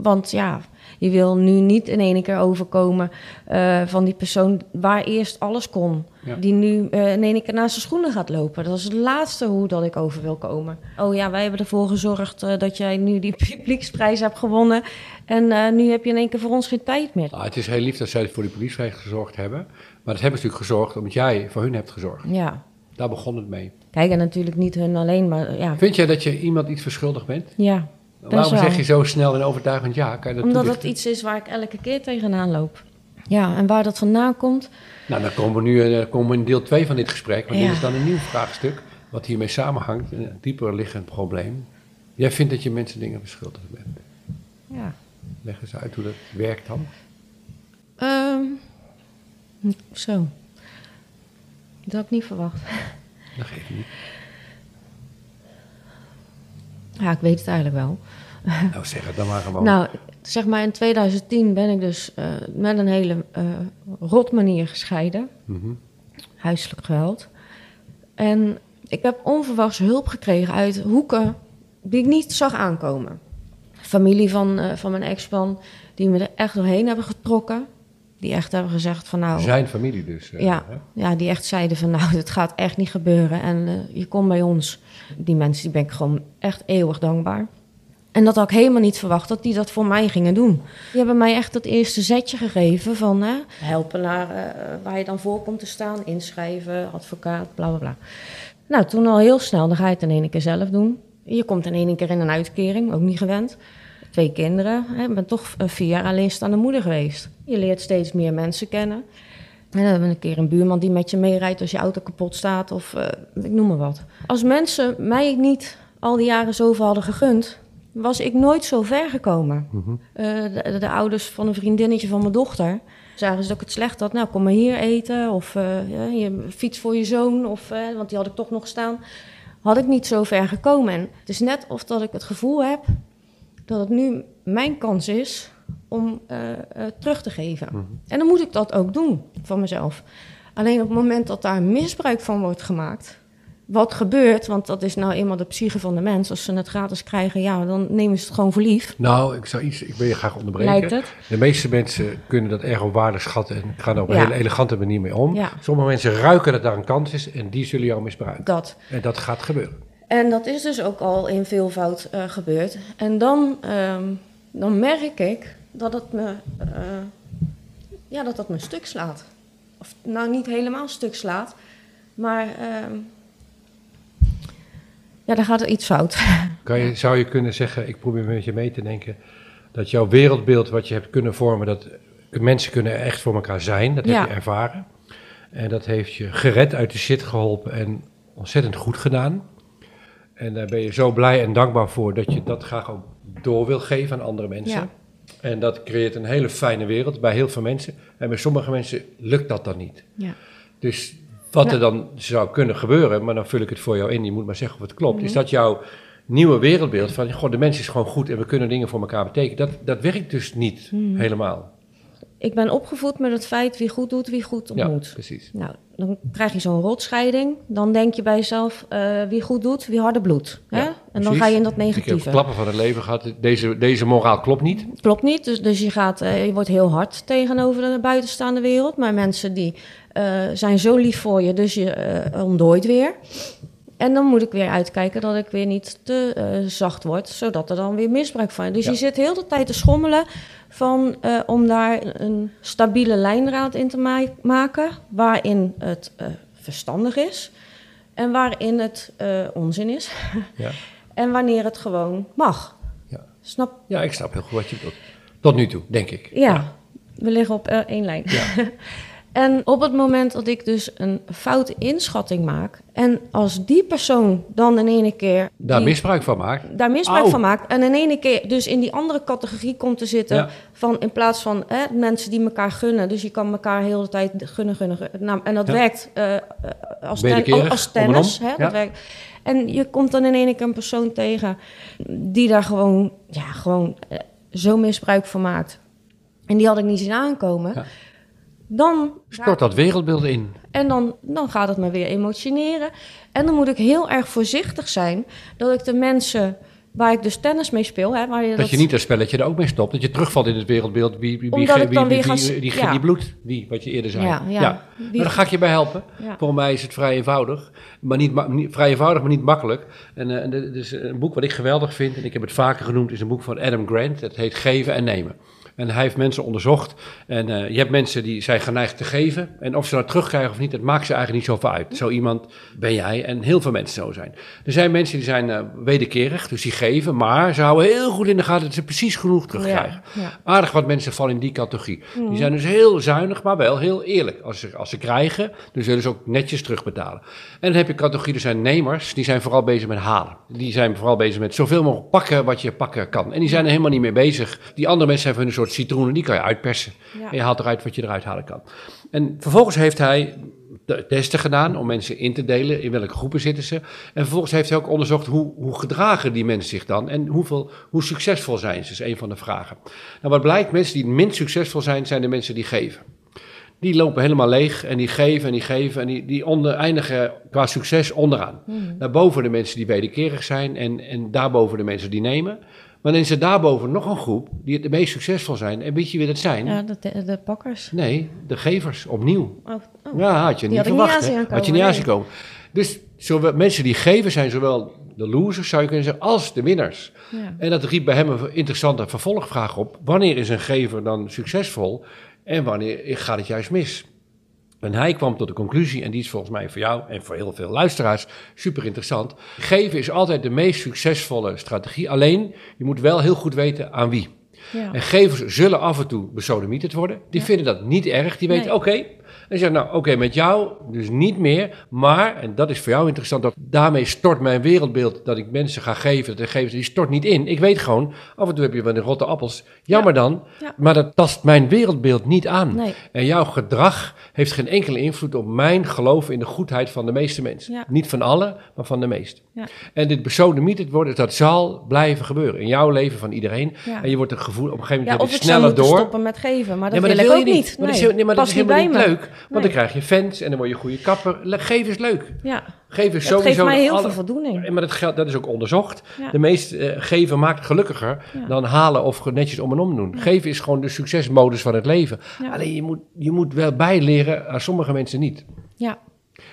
Want ja, je wil nu niet in één keer overkomen eh, van die persoon waar eerst alles kon. Ja. Die nu eh, in één keer naast zijn schoenen gaat lopen. Dat is het laatste hoe dat ik over wil komen. Oh ja, wij hebben ervoor gezorgd eh, dat jij nu die publieksprijs hebt gewonnen. En eh, nu heb je in één keer voor ons geen tijd meer. Nou, het is heel lief dat zij voor die politieprijs gezorgd hebben. Maar dat hebben ze natuurlijk gezorgd omdat jij voor hun hebt gezorgd. Ja, Daar begon het mee. kijk, en natuurlijk niet hun alleen, maar ja. Vind jij dat je iemand iets verschuldigd bent? Ja, Waarom zeg je zo snel en overtuigend ja? Kan je dat Omdat het toelichten? iets is waar ik elke keer tegenaan loop. Ja, en waar dat vandaan komt, Nou, dan komen we nu eh, komen we in deel 2 van dit gesprek. Want Ja. dit is dan een nieuw vraagstuk. Wat hiermee samenhangt. Een dieper liggend probleem. Jij vindt dat je mensen dingen verschuldigd bent. ja. Leg eens uit hoe dat werkt dan. Ehm, zo. Dat had ik niet verwacht. Dat geeft niet. Ja, ik weet het eigenlijk wel. Nou, zeg het dan maar gewoon. Nou, zeg maar in 2010 ben ik dus eh, met een hele eh rot manier gescheiden. Mhm. Huiselijk geweld. En ik heb onverwachts hulp gekregen uit hoeken die ik niet zag aankomen. Familie van, eh, van mijn ex-man, die me er echt doorheen hebben getrokken. Die echt hebben gezegd van nou... Zijn familie dus. eh, Ja, hè? ja, die echt zeiden van nou, het gaat echt niet gebeuren. En eh, je komt bij ons. Die mensen, die ben ik gewoon echt eeuwig dankbaar. En dat had ik helemaal niet verwacht dat die dat voor mij gingen doen. Die hebben mij echt het eerste zetje gegeven van hè, helpen naar eh, waar je dan voor komt te staan. Inschrijven, advocaat, bla bla bla. Nou, toen al heel snel, dan ga je het in één keer zelf doen. Je komt in één keer in een uitkering, ook niet gewend. Twee kinderen, ik ben toch eh, vier jaar alleenstaande moeder geweest. Je leert steeds meer mensen kennen. En dan hebben we een keer een buurman die met je meerijdt als je auto kapot staat of eh, ik noem maar wat. Als mensen mij niet al die jaren zoveel hadden gegund, was ik nooit zo ver gekomen. Eh, de, de ouders van een vriendinnetje van mijn dochter zagen ze dat ik het slecht had. Nou, kom maar hier eten of ja, je fiets voor je zoon, of, want die had ik toch nog staan. Had ik niet zo ver gekomen. En het is net of dat ik het gevoel heb dat het nu mijn kans is om eh, eh, terug te geven. En dan moet ik dat ook doen van mezelf. Alleen op het moment dat daar misbruik van wordt gemaakt, wat gebeurt, want dat is nou eenmaal de psyche van de mens. Als ze het gratis krijgen, ja, dan nemen ze het gewoon voor lief. Nou, ik zou iets, ik wil je graag onderbreken. Lijkt het? De meeste mensen kunnen dat erg op waarde schatten en gaan er op een Ja. hele elegante manier mee om. Ja. Sommige mensen ruiken dat daar een kans is en die zullen jou misbruiken. Dat. En dat gaat gebeuren. En dat is dus ook al in veelvoud eh gebeurd. En dan, ehm, dan merk ik dat het me, eh, ja, dat dat me stuk slaat. Of nou niet helemaal stuk slaat, maar ehm, ja, dan gaat er iets fout. Kan je, zou je kunnen zeggen, ik probeer met je mee te denken, dat jouw wereldbeeld wat je hebt kunnen vormen, dat mensen kunnen echt voor elkaar zijn, dat Ja. heb je ervaren. En dat heeft je gered uit de shit geholpen en ontzettend goed gedaan. En daar ben je zo blij en dankbaar voor dat je dat graag ook door wil geven aan andere mensen. Ja. En dat creëert een hele fijne wereld bij heel veel mensen. En bij sommige mensen lukt dat dan niet. Ja. Dus wat er dan zou kunnen gebeuren, maar dan vul ik het voor jou in, je moet maar zeggen of het klopt, Mhm. is dat jouw nieuwe wereldbeeld van, goh, de mens is gewoon goed en we kunnen dingen voor elkaar betekenen, dat, dat werkt dus niet Mhm. helemaal. Ik ben opgevoed met het feit wie goed doet, wie goed Ja, ontmoet. precies. Nou, dan krijg je zo'n rotscheiding. Dan denk je bij jezelf, eh, wie goed doet, wie harder bloedt. Hè? Ja, en dan precies. ga je in dat Ik heb negatieve. klappen van het leven gehad, deze, deze moraal klopt niet. Klopt niet. Dus, dus je, gaat, eh, je wordt heel hard tegenover de buitenstaande wereld. Maar mensen die eh, zijn zo lief voor je, dus je ontdooit weer. En dan moet ik weer uitkijken dat ik weer niet te eh, zacht word, zodat er dan weer misbruik van is. Dus Ja. je zit heel de tijd te schommelen van, eh, om daar een stabiele lijnraad in te ma- maken, waarin het eh, verstandig is en waarin het onzin is. Ja. en wanneer het gewoon mag. Ja. Snap ja, ik snap heel goed wat je bedoelt. Tot nu toe, denk ik. ja, we liggen op één lijn. en op het moment dat ik dus een foute inschatting maak... en als die persoon dan in ene keer... Daar die- misbruik van maakt. daar misbruik Au. van maakt... en in ene keer dus in die andere categorie komt te zitten... Ja. van in plaats van hè, mensen die elkaar gunnen... dus je kan elkaar heel de tijd gunnen, gunnen, gunnen. Nou, en dat Ja. werkt eh, als, ten, als tennis. Hè, Ja. dat werkt. En je komt dan in ene keer een persoon tegen... die daar gewoon, ja, gewoon eh, zo misbruik van maakt... En die had ik niet zien aankomen. Dan, Stort dat wereldbeeld in. en dan, dan gaat het me weer emotioneren. En dan moet ik heel erg voorzichtig zijn dat ik de mensen waar ik dus tennis mee speel, hè, waar je Dat je niet dat spelletje er ook mee stopt. Dat je terugvalt in het wereldbeeld. Wie, wie, wie, Omdat wie, ik dan wie, weer wie, ga- die, die, ja. die bloed. Wie, wat je eerder zei. Ja, ja. Wie- Maar daar ga ik je bij helpen. Ja. Volgens mij is het vrij eenvoudig. Maar niet, ma- niet- vrij eenvoudig, maar niet makkelijk. En, en dit is een boek wat ik geweldig vind. En ik heb het vaker genoemd. is een boek van Adam Grant. Het heet Geven en Nemen. En hij heeft mensen onderzocht. En eh, je hebt mensen die zijn geneigd te geven. En of ze dat terugkrijgen of niet, dat maakt ze eigenlijk niet zoveel uit. Zo iemand ben jij en heel veel mensen zo zijn. Er zijn mensen die zijn eh, wederkerig, dus die geven. Maar ze houden heel goed in de gaten dat ze precies genoeg terugkrijgen. Ja, ja. Aardig wat mensen vallen in die categorie. Die zijn dus heel zuinig, maar wel heel eerlijk. Als ze, als ze krijgen, dan zullen ze ook netjes terugbetalen. En dan heb je categorie, er zijn nemers, die zijn vooral bezig met halen. Die zijn vooral bezig met zoveel mogelijk pakken wat je pakken kan. En die zijn er helemaal niet mee bezig. Die andere mensen hebben een soort citroenen, die kan je uitpersen. Ja. En je haalt eruit wat je eruit halen kan. En vervolgens heeft hij testen gedaan om mensen in te delen in welke groepen zitten ze. En vervolgens heeft hij ook onderzocht hoe, hoe gedragen die mensen zich dan en hoeveel, hoe succesvol zijn ze, is een van de vragen. Nou, wat blijkt, mensen die minst succesvol zijn, zijn de mensen die geven. Die lopen helemaal leeg en die geven en die geven en die, die onder, eindigen qua succes onderaan. Daarboven de mensen die wederkerig zijn en, en daarboven de mensen die nemen. Maar dan is er daarboven nog een groep die het meest succesvol zijn. En weet je wie dat zijn? Ja, de, de, pakkers. Nee, de gevers, opnieuw. Oh, oh. Ja, had je niet niet verwacht. aankomen, Had je niet aan nee. zien komen. Dus zowel, mensen die geven zijn zowel de losers, zou je kunnen zeggen, als de winners. Ja. En dat riep bij hem een interessante vervolgvraag op. Wanneer is een gever dan succesvol en wanneer gaat het juist mis? En hij kwam tot de conclusie, en die is volgens mij voor jou en voor heel veel luisteraars super interessant. Geven is altijd de meest succesvolle strategie. Alleen, je moet wel heel goed weten aan wie. Ja. En gevers zullen af en toe besodemieterd worden. Die vinden dat niet erg. Die weten, Nee. oké, En zeg nou, oké, met jou dus niet meer. Maar, en dat is voor jou interessant, dat daarmee stort mijn wereldbeeld dat ik mensen ga geven, dat geven, die stort niet in. Ik weet gewoon, af en toe heb je wel de rotte appels. Jammer dan, Ja. maar dat tast mijn wereldbeeld niet aan. Nee. En jouw gedrag heeft geen enkele invloed op mijn geloof in de goedheid van de meeste mensen. Ja. Niet van alle, maar van de meeste. Ja. En dit besodemieterd worden, dat zal blijven gebeuren. In jouw leven, van iedereen. Ja. En je wordt een gevoel, op een gegeven Ja, moment heb ik je sneller door. stoppen met geven, maar dat Nee, maar wil dat ik wil ook niet. Maar dat is, Nee, heel- nee, maar dat is past helemaal niet bij leuk. Want Nee. dan krijg je fans en dan word je goede kapper. Geven is leuk. Ja, Geven is het sowieso... geeft mij heel alle- veel voldoening. Maar dat, dat is ook onderzocht. Ja. De meest eh, geven maakt gelukkiger Ja. dan halen of netjes om en om doen. Geven is gewoon de succesmodus van het leven. Ja. Alleen je moet, je moet wel bijleren, aan sommige mensen niet. Ja,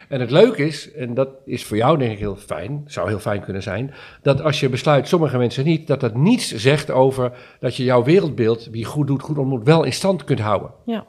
En het leuke is, en dat is voor jou denk ik heel fijn, zou heel fijn kunnen zijn, dat als je besluit, sommige mensen niet, dat dat niets zegt over dat je jouw wereldbeeld, wie goed doet, goed ontmoet, wel in stand kunt houden. ja.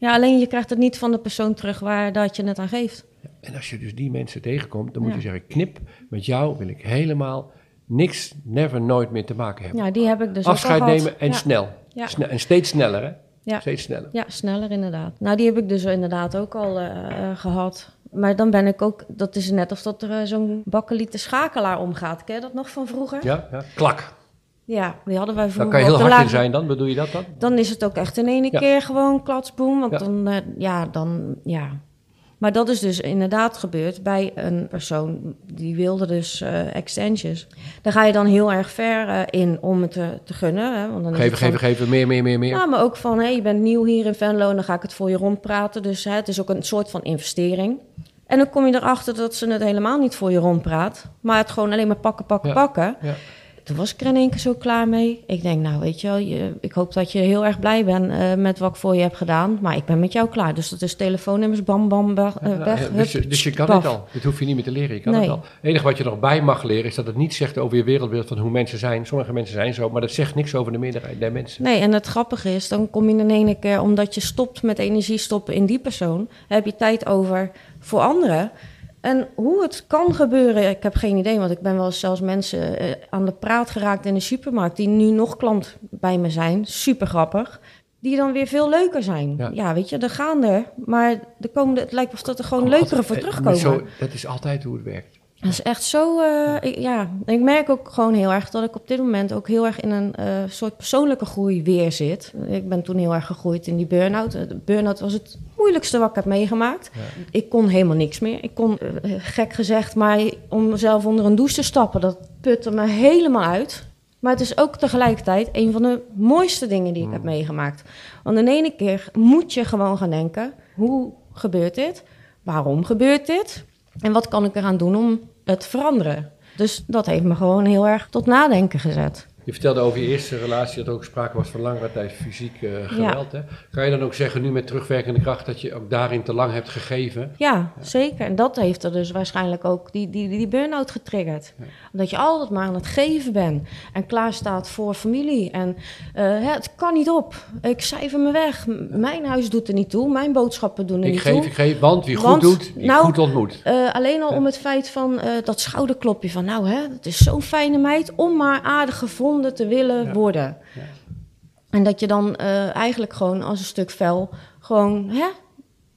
Ja, alleen je krijgt het niet van de persoon terug waar dat je het aan geeft. En als je dus die mensen tegenkomt, dan moet Ja. je zeggen, knip, met jou wil ik helemaal niks, never, nooit meer te maken hebben. Ja, die heb ik dus ook Afscheid al nemen en ja. snel. Ja. Sne- en steeds sneller, hè? Ja. Steeds sneller. Ja, sneller inderdaad. Nou, die heb ik dus inderdaad ook al eh, eh, gehad. Maar dan ben ik ook, dat is net of dat er eh, zo'n bakkelieten schakelaar omgaat. Ken je dat nog van vroeger? Ja, ja. Klak. Ja, die hadden wij Dan vroeger. kan je heel hard in zijn dan, bedoel je dat dan? Dan is het ook echt in één Ja. keer gewoon klatsboom. Want Ja. dan, eh, ja, dan, ja. Maar dat is dus inderdaad gebeurd bij een persoon die wilde dus eh extensions. Daar ga je dan heel erg ver eh, in om het te, te gunnen. Hè? Want dan Geven, geven, geven, meer, meer, meer, meer. Ja, maar ook van, hé, je bent nieuw hier in Venlo en dan ga ik het voor je rondpraten. Dus hè, het is ook een soort van investering. En dan kom je erachter dat ze het helemaal niet voor je rondpraat. Maar het gewoon alleen maar pakken, pakken, Ja. pakken. Ja. Toen was ik er in één keer zo klaar mee. Ik denk, nou weet je wel, je, ik hoop dat je heel erg blij bent eh, met wat ik voor je heb gedaan. Maar ik ben met jou klaar. Dus dat is telefoonnummers, bam, bam, ba- eh, Ja, weg. ja, dus, je, dus je kan het al. Dit hoef je niet meer te leren. Je kan Nee. het al. Het enige wat je nog bij mag leren is dat het niet zegt over je wereldbeeld van hoe mensen zijn. Sommige mensen zijn zo, maar dat zegt niks over de meerderheid der mensen. Nee, en het grappige is, dan kom je in één keer, omdat je stopt met energie stoppen in die persoon, heb je tijd over voor anderen. En hoe het kan gebeuren, ik heb geen idee, want ik ben wel eens zelfs mensen eh, aan de praat geraakt in de supermarkt, die nu nog klant bij me zijn, super grappig, die dan weer veel leuker zijn. Ja. Ja, weet je, er gaan er, maar er komen, er- het lijkt of dat er gewoon leukere voor Eh, terugkomen. Zo, dat is altijd hoe het werkt. Dat is echt zo, eh, ik- ja. Ik merk ook gewoon heel erg dat ik op dit moment ook heel erg in een eh, soort persoonlijke groei weer zit. Ik ben toen heel erg gegroeid in die burn-out. De burn-out was het moeilijkste wat ik heb meegemaakt. Ja. Ik kon helemaal niks meer. Ik kon, eh, gek gezegd, maar om mezelf onder een douche te stappen, dat putte me helemaal uit. Maar het is ook tegelijkertijd een van de mooiste dingen die ik heb meegemaakt. Want in ene keer moet je gewoon gaan denken: hoe gebeurt dit? Waarom gebeurt dit? En wat kan ik eraan doen om het te veranderen? Dus dat heeft me gewoon heel erg tot nadenken gezet. Je vertelde over je eerste relatie dat er ook sprake was van langere tijd fysiek eh, geweld. Hè? Kan je dan ook zeggen, nu met terugwerkende kracht, dat je ook daarin te lang hebt gegeven? Ja, zeker. En dat heeft er dus waarschijnlijk ook die, die, die burn-out getriggerd. Omdat je altijd maar aan het geven bent. En klaar staat voor familie. En eh, het kan niet op. Ik cijfer me weg. Mijn huis doet er niet toe. Mijn boodschappen doen er Ik niet geef, toe. ik geef, want wie goed doet, die nou, goed ontmoet. Eh, alleen al om het feit van dat schouderklopje van... nou, hè, het is zo'n fijne meid om maar aardig gevonden te willen Ja. worden. Ja. En dat je dan eh, eigenlijk gewoon als een stuk vel gewoon... Hè,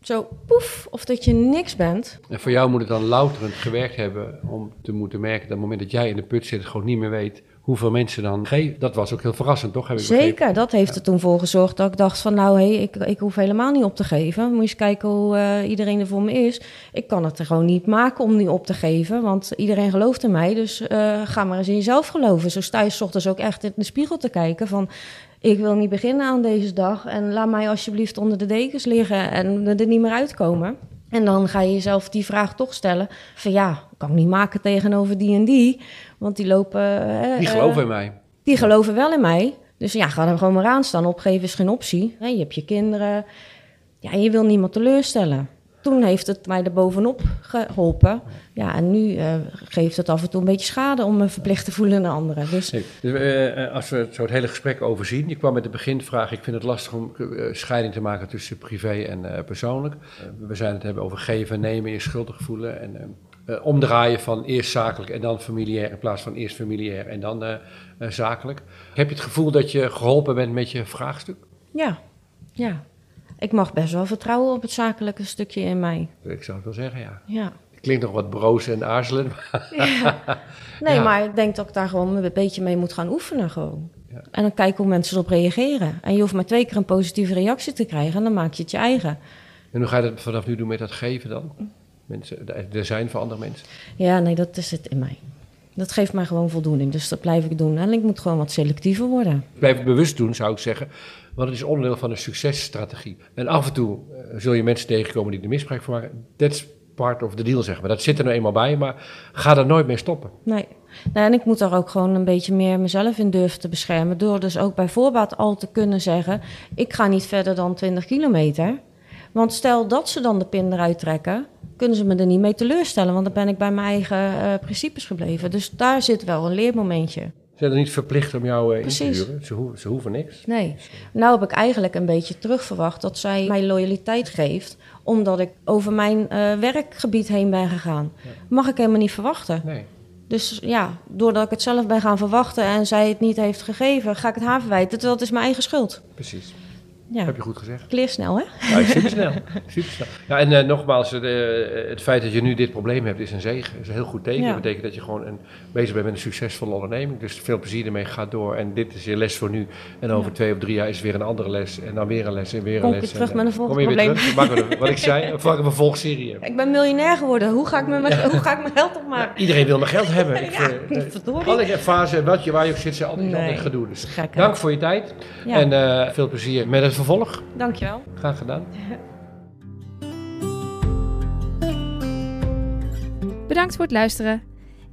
zo poef, of dat je niks bent. En voor jou moet het dan louterend gewerkt hebben om te moeten merken dat op het moment dat jij in de put zit, gewoon niet meer weet hoeveel mensen dan geven. Dat was ook heel verrassend, toch? Heb ik? Zeker, dat heeft er toen voor gezorgd dat ik dacht van... nou, hé, ik, ik hoef helemaal niet op te geven. Moet je eens kijken hoe eh, iedereen er voor me is. Ik kan het er gewoon niet maken om niet op te geven, want iedereen gelooft in mij. Dus eh, ga maar eens in jezelf geloven. Zo sta je ochtends ook echt in de spiegel te kijken van... ik wil niet beginnen aan deze dag en laat mij alsjeblieft onder de dekens liggen... en er niet meer uitkomen. En dan ga je jezelf die vraag toch stellen van ja, kan ik niet maken tegenover die en die... Want die lopen... eh, Die eh, geloven in mij. die geloven wel in mij. Dus ja, ga er gewoon maar aan staan. Opgeven is geen optie. Je hebt je kinderen. Ja, je wil niemand teleurstellen. Toen heeft het mij er bovenop geholpen. Ja, en nu eh, geeft het af en toe een beetje schade om me verplicht te voelen naar anderen. Dus Nee, dus, eh, eh, als we het zo het hele gesprek overzien. Je kwam met de beginvraag. Ik vind het lastig om scheiding te maken tussen privé en persoonlijk. We zijn het hebben over geven en nemen, je schuldig voelen. En omdraaien van eerst zakelijk en dan familiair. In plaats van eerst familiair en dan zakelijk. Heb je het gevoel dat je geholpen bent met je vraagstuk? ja, ja. Ik mag best wel vertrouwen op het zakelijke stukje in mij. Ik zou het wel zeggen, ja. Ja. Klinkt nog wat broos en aarzelen. ja. Nee, Ja. maar ik denk dat ik daar gewoon een beetje mee moet gaan oefenen gewoon. Ja. En dan kijken hoe mensen erop reageren. En je hoeft maar twee keer een positieve reactie te krijgen en dan maak je het je eigen. En hoe ga je dat vanaf nu doen met dat geven dan? Mensen, er zijn voor andere mensen. Ja, nee, dat is het in mij. Dat geeft mij gewoon voldoening, dus dat blijf ik doen. En ik moet gewoon wat selectiever worden. Blijf het bewust doen, zou ik zeggen. Want het is onderdeel van een successtrategie. En af en toe eh, zul je mensen tegenkomen die er misbruik van maken. That's part of the deal, zeg maar. Dat zit er nou eenmaal bij, maar ga er nooit mee stoppen. Nee. nee, en ik moet daar ook gewoon een beetje meer mezelf in durven te beschermen. Door dus ook bij voorbaat al te kunnen zeggen: ik ga niet verder dan 20 kilometer. Want stel dat ze dan de pin eruit trekken, kunnen ze me er niet mee teleurstellen. Want dan ben ik bij mijn eigen eh, principes gebleven. Dus daar zit wel een leermomentje. Zijn er niet verplicht om jou eh, in te huren. Ze, hoeven, ze hoeven niks. Nee. Nou heb ik eigenlijk een beetje terugverwacht dat zij mij loyaliteit geeft. Omdat ik over mijn eh, werkgebied heen ben gegaan. Mag ik helemaal niet verwachten. Nee. Dus ja, doordat ik het zelf ben gaan verwachten en zij het niet heeft gegeven, ga ik het haar verwijten. Terwijl het is mijn eigen schuld. Precies. Ja, Heb je goed gezegd. ik leer snel, hè? Ja, supersnel. supersnel. Ja, en eh, nogmaals, eh, het feit dat je nu dit probleem hebt is een zegen. is een heel goed teken. Ja. Dat betekent dat je gewoon een, bezig bent met een succesvolle onderneming. Dus veel plezier ermee, ga door. En dit is je les voor nu. En over Ja. twee of drie jaar is weer een andere les. En dan weer een les en weer Kom een les. weer terug En, met een volgend kom je weer probleem. terug. Maken we, wat ik zei, een vervolgserie. Ik ben miljonair geworden. Hoe ga ik, me mijn, hoe ga ik mijn geld opmaken? Iedereen wil mijn geld hebben. Ik, verdorie. alle fase, wat je, waar je ook zit, zijn altijd, Nee. altijd gedoe. Dus dank voor je tijd. En veel plezier met het vervolg. Dankjewel. Graag gedaan. Bedankt voor het luisteren.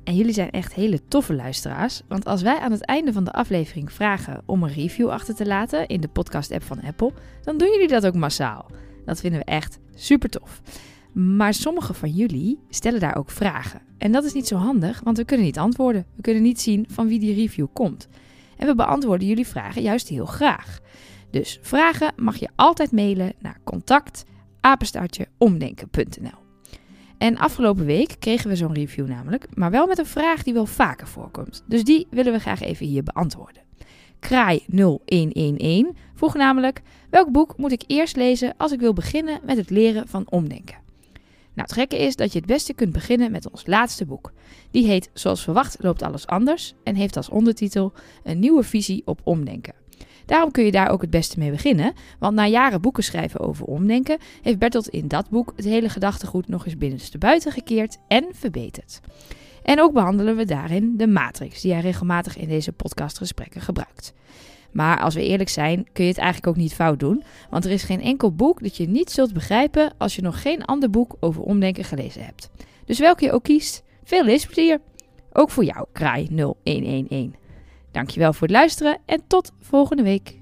En jullie zijn echt hele toffe luisteraars. Want als wij aan het einde van de aflevering vragen om een review achter te laten in de podcast-app van Apple, dan doen jullie dat ook massaal. Dat vinden we echt super tof. Maar sommige van jullie stellen daar ook vragen. En dat is niet zo handig, want we kunnen niet antwoorden. We kunnen niet zien van wie die review komt. En we beantwoorden jullie vragen juist heel graag. Dus vragen mag je altijd mailen naar contact apenstaartjeomdenken.nl. En afgelopen week kregen we zo'n review namelijk, maar wel met een vraag die wel vaker voorkomt. Dus die willen we graag even hier beantwoorden. Kraai 0111 vroeg namelijk: welk boek moet ik eerst lezen als ik wil beginnen met het leren van omdenken? Nou, het gekke is dat je het beste kunt beginnen met ons laatste boek. Die heet Zoals verwacht loopt alles anders en heeft als ondertitel Een nieuwe visie op omdenken. Daarom kun je daar ook het beste mee beginnen, want na jaren boeken schrijven over omdenken, heeft Bertolt in dat boek het hele gedachtegoed nog eens binnenstebuiten gekeerd en verbeterd. En ook behandelen we daarin de matrix, die hij regelmatig in deze podcastgesprekken gebruikt. Maar als we eerlijk zijn, kun je het eigenlijk ook niet fout doen, want er is geen enkel boek dat je niet zult begrijpen als je nog geen ander boek over omdenken gelezen hebt. Dus welke je ook kiest, veel leesplezier! Ook voor jou, Kraai 0111. Dankjewel voor het luisteren en tot volgende week.